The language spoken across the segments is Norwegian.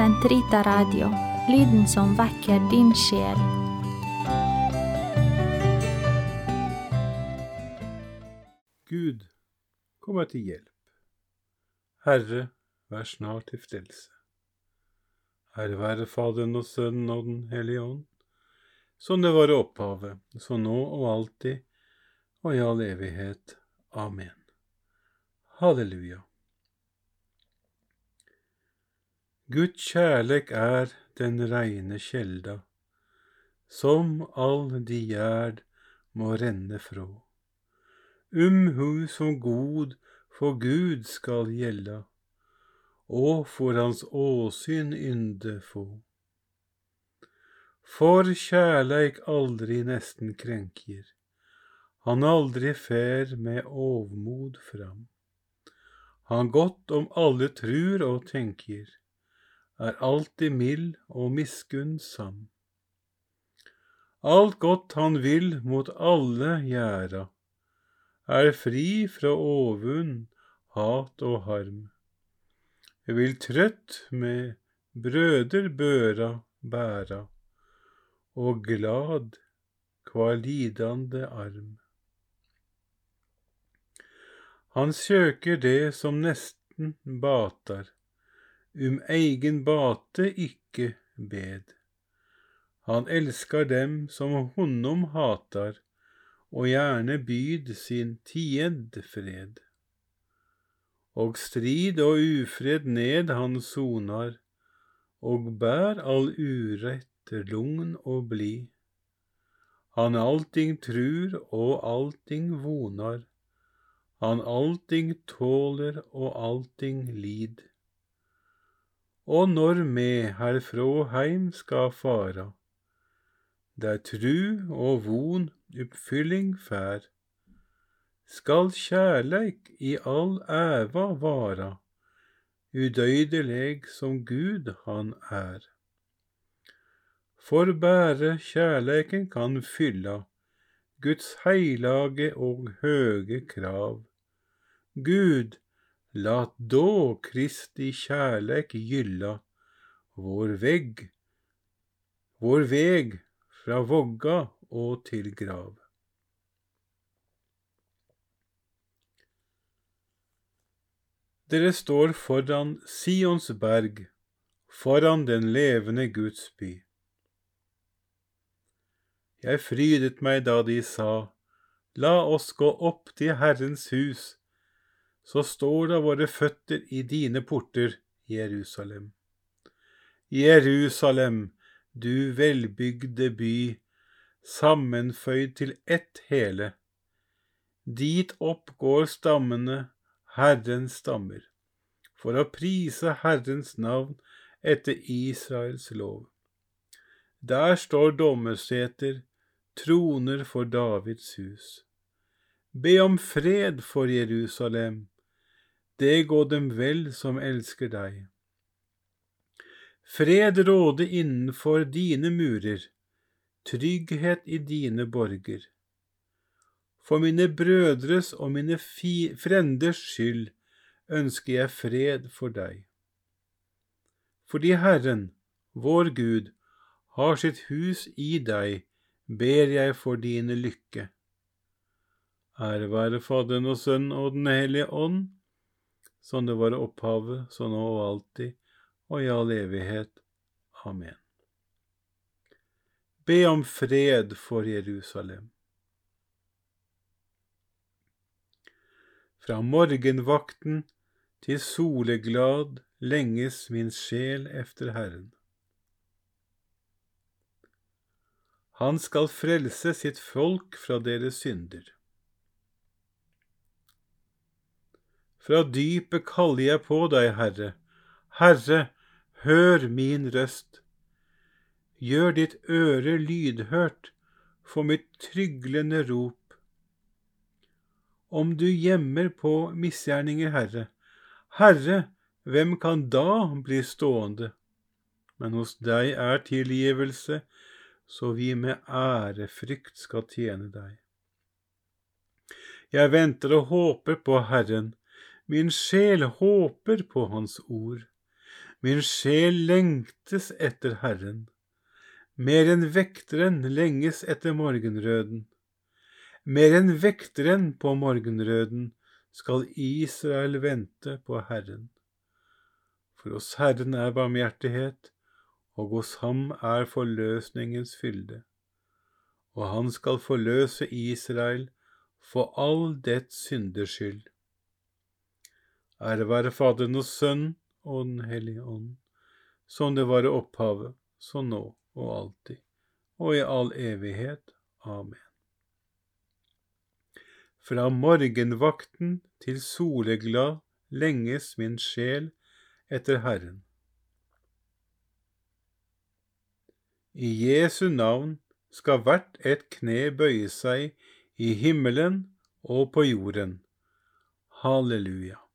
Sentrita Radio, lyden som vekker din sjel. Gud, kom meg til hjelp. Herre, vær snart til frelse. Herre være Faderen og Sønnen og Den hellige ånd, som det var i opphavet, så nå og alltid, og i all evighet. Amen. Halleluja. Guds kjærlek er den reine kjelda, som all de gjerd må renne frå. Um hu som god for Gud skal gjelda, og for hans åsyn ynde få. For kjærleik aldri nesten krenkjer, han aldri fer med ovmod fram. Han godt om alle trur og tenkjer, er alltid mild og miskunnsam. Alt godt han vil mot alle gjera, er fri fra ovund, hat og harm. Vil trøtt med brøder børa bæra, og glad kva lidande arm. Han søker det som nesten batar, um eigen bate ikke bed. Han elskar dem som honom hatar, og gjerne byd sin tied fred. Og strid og ufred ned han sonar, og bær all urett, lugn og blid. Han allting trur og allting vonar, han allting tåler og allting lid og når me herfrå heim skal fara, der tru og von oppfylling fær, skal kjærleik i all æva vara, udøydeleg som Gud han er. For bære kjærleiken kan fylla Guds heilage og høge krav. Gud, Lat då Kristi kjærleik gylla vår vegg, vår veg fra vogga og til grav. Dere står foran Sions berg, foran den levende Guds by. Jeg frydet meg da de sa, La oss gå opp til Herrens hus så står da våre føtter i dine porter, Jerusalem. Jerusalem, du velbygde by, sammenføyd til ett hele. Dit opp går stammene, Herrens stammer, for å prise Herrens navn etter Israels lov. Der står dommerseter, troner for Davids hus. Be om fred for Jerusalem, det går dem vel som elsker deg. Fred råde innenfor dine murer, trygghet i dine borger. For mine brødres og mine frenders skyld ønsker jeg fred for deg. Fordi Herren, vår Gud, har sitt hus i deg, ber jeg for dine lykke. Ære være Faderen og Sønnen og Den hellige ånd som det var opphavet, så nå og alltid, og i all evighet. Amen. Be om fred for Jerusalem. Fra morgenvakten til soleglad lenges min sjel efter Herren. Han skal frelse sitt folk fra deres synder. Fra dypet kaller jeg på deg, Herre. Herre, hør min røst. Gjør ditt øre lydhørt for mitt tryglende rop. Om du gjemmer på misgjerninger, Herre, Herre, hvem kan da bli stående? Men hos deg er tilgivelse, så vi med ærefrykt skal tjene deg. Jeg venter og håper på Herren. Min sjel håper på Hans ord. Min sjel lengtes etter Herren, mer enn vekteren lenges etter morgenrøden. Mer enn vekteren på morgenrøden skal Israel vente på Herren. For hos Herren er barmhjertighet, og hos ham er forløsningens fylde. Og han skal forløse Israel for all dets synders skyld. Ære være Faderen og Sønnen og Den hellige ånd, som det var i opphavet, så nå og alltid, og i all evighet. Amen. Fra morgenvakten til soleglad lenges min sjel etter Herren. I Jesu navn skal hvert et kne bøye seg i himmelen og på jorden. Halleluja.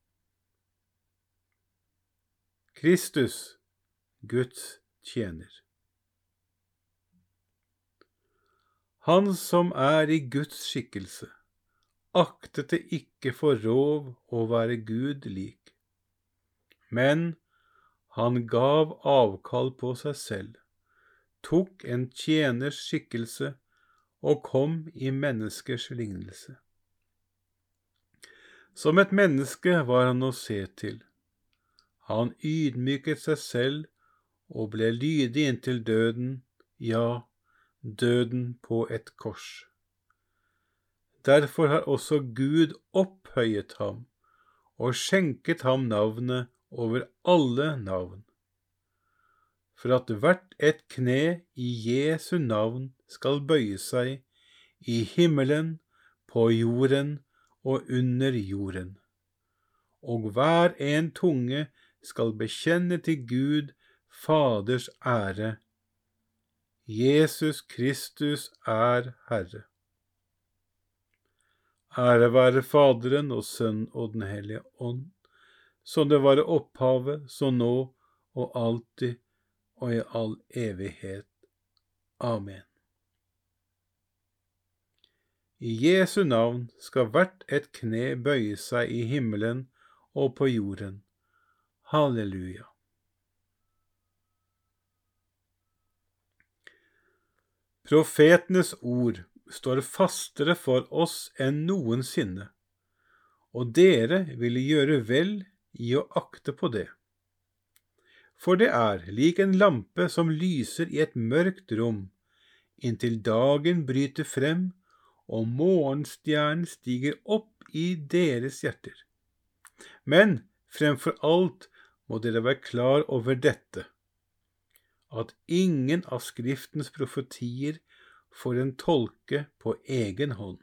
Kristus, Guds tjener. Han som er i Guds skikkelse, aktet det ikke for rov å være Gud lik, men han gav avkall på seg selv, tok en tjeners skikkelse og kom i menneskers lignelse. Som et menneske var han å se til han ydmyket seg selv og ble lydig inntil døden, ja, døden på et kors. Derfor har også Gud opphøyet ham og skjenket ham navnet over alle navn, for at hvert et kne i Jesu navn skal bøye seg i himmelen, på jorden og under jorden, og hver en tunge skal bekjenne til Gud Faders ære. Jesus Kristus er Herre. Ære være Faderen og Sønnen og Den hellige ånd, som det var i opphavet, så nå og alltid og i all evighet. Amen. I Jesu navn skal hvert et kne bøye seg i himmelen og på jorden Halleluja. Profetenes ord står fastere for oss enn noensinne, og dere ville gjøre vel i å akte på det. For det er lik en lampe som lyser i et mørkt rom, inntil dagen bryter frem og morgenstjernen stiger opp i deres hjerter. Men fremfor alt må dere være klar over dette, at ingen av Skriftens profetier får en tolke på egen hånd.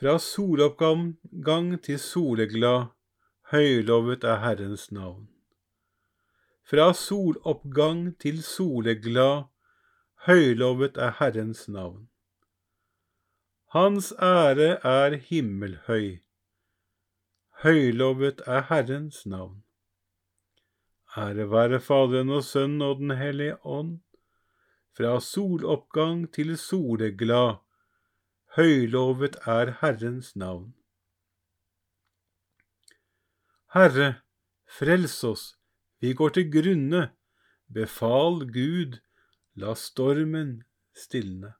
Fra soloppgang til soleglad, høylovet er Herrens navn. Fra soloppgang til soleglad, høylovet er Herrens navn. Hans ære er himmelhøy. Høylovet er Herrens navn. Ære være Faderen og Sønnen og Den hellige ånd, fra soloppgang til soleglad. Høylovet er Herrens navn. Herre, frels oss, vi går til grunne. Befal Gud, la stormen stilne.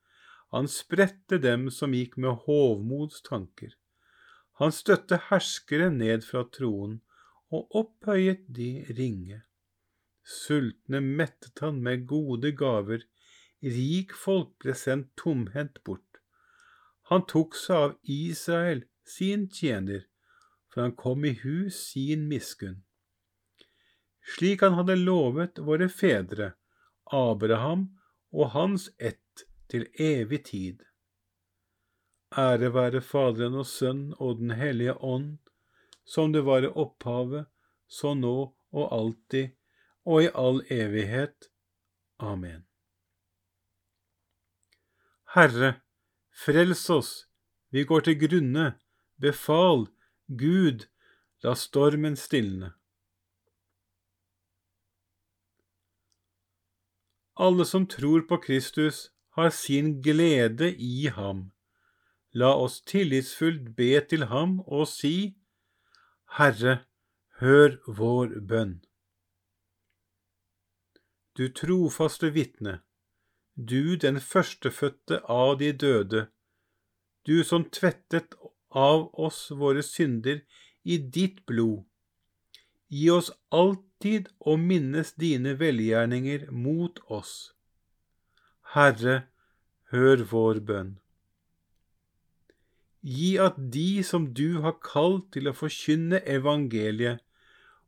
Han spredte dem som gikk med hovmods tanker. Han støtte herskere ned fra troen og opphøyet de ringe. Sultne mettet han med gode gaver, rik folk ble sendt tomhendt bort. Han tok seg av Israel, sin tjener, for han kom i hus sin miskunn. Slik han hadde lovet våre fedre, Abraham og hans ett til evig tid. Ære være Faderen og Sønnen og Den hellige ånd, som det var i opphavet, så nå og alltid, og i all evighet. Amen. Herre, frels oss, vi går til grunne, befal, Gud, la stormen stilne. Alle som tror på Kristus, har sin glede i ham. La oss tillitsfullt be til ham og si, Herre, hør vår bønn. Du trofaste vitne, du den førstefødte av de døde, du som tvettet av oss våre synder i ditt blod. Gi oss alltid å minnes dine velgjerninger mot oss. Herre, hør vår bønn. Gi at de som du har kalt til å forkynne evangeliet,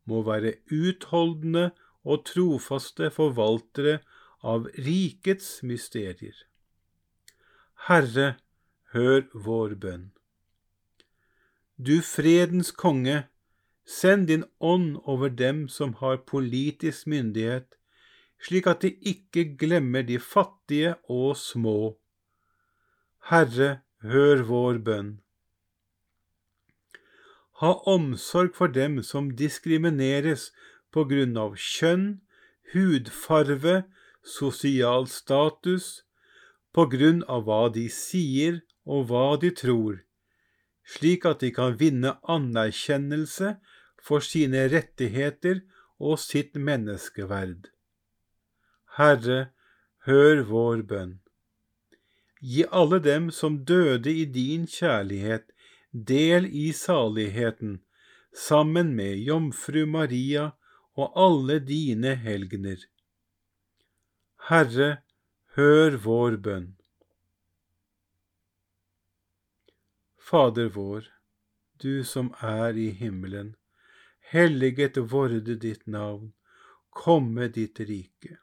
må være utholdende og trofaste forvaltere av rikets mysterier. Herre, hør vår bønn. Du fredens konge, send din ånd over dem som har politisk myndighet, slik at de ikke glemmer de fattige og små. Herre, hør vår bønn. Ha omsorg for dem som diskrimineres på grunn av kjønn, hudfarve, sosial status, på grunn av hva de sier og hva de tror, slik at de kan vinne anerkjennelse for sine rettigheter og sitt menneskeverd. Herre, hør vår bønn. Gi alle dem som døde i din kjærlighet, del i saligheten, sammen med Jomfru Maria og alle dine helgener. Herre, hør vår bønn. Fader vår, du som er i himmelen. Helliget vorde ditt navn. Komme ditt rike.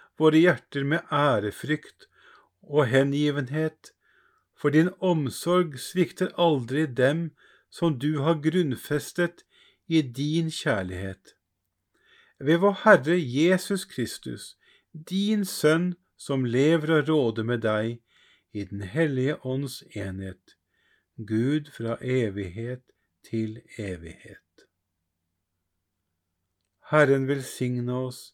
våre hjerter med ærefrykt og hengivenhet, for din omsorg svikter aldri dem som du har grunnfestet i din kjærlighet. Ved vår Herre Jesus Kristus, din Sønn, som lever og råder med deg i Den hellige ånds enhet, Gud fra evighet til evighet. Herren velsigne oss,